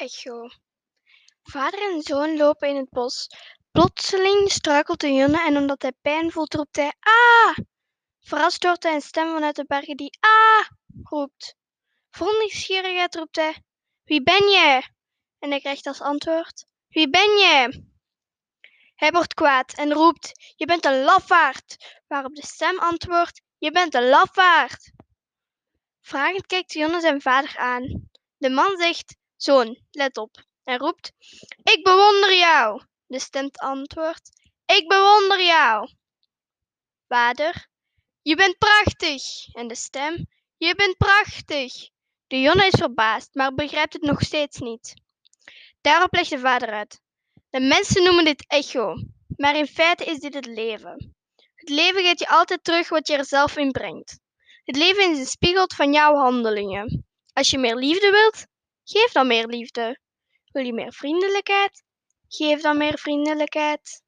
Echo. Vader en zoon lopen in het bos. Plotseling struikelt de jongen en omdat hij pijn voelt, roept hij Ah! Verrast hoort hij een stem vanuit de bergen die Ah! roept. Vol nieuwsgierigheid roept hij Wie ben je? En hij krijgt als antwoord Wie ben je? Hij wordt kwaad en roept Je bent een lafaard, waarop de stem antwoordt Je bent een lafaard. Vragend kijkt de jongen zijn vader aan. De man zegt Zoon, let op en roept Ik bewonder jou. De stem antwoordt Ik bewonder jou. Vader, je bent prachtig. En de stem Je bent prachtig. De jongen is verbaasd, maar begrijpt het nog steeds niet. Daarop legt de vader uit. De mensen noemen dit echo, maar in feite is dit het leven. Het leven geeft je altijd terug wat je er zelf in brengt. Het leven is een spiegel van jouw handelingen. Als je meer liefde wilt, geef dan meer liefde. Wil je meer vriendelijkheid? Geef dan meer vriendelijkheid.